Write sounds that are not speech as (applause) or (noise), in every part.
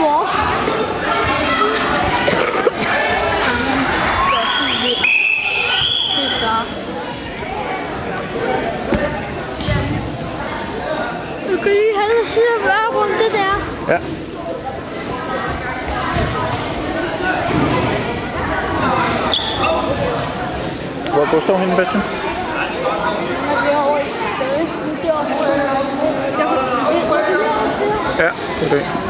Hvor? Du kan lige have sige at rundt det der. Ja. Hvor hvor står hende, Bastian? Ja, okay.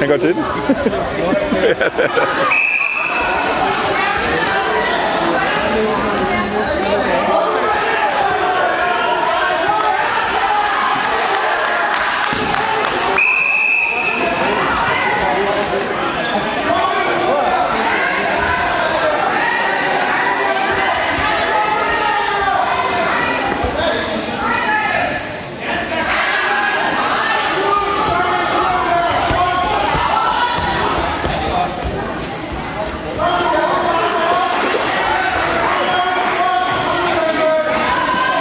Han går til den. (laughs) ja,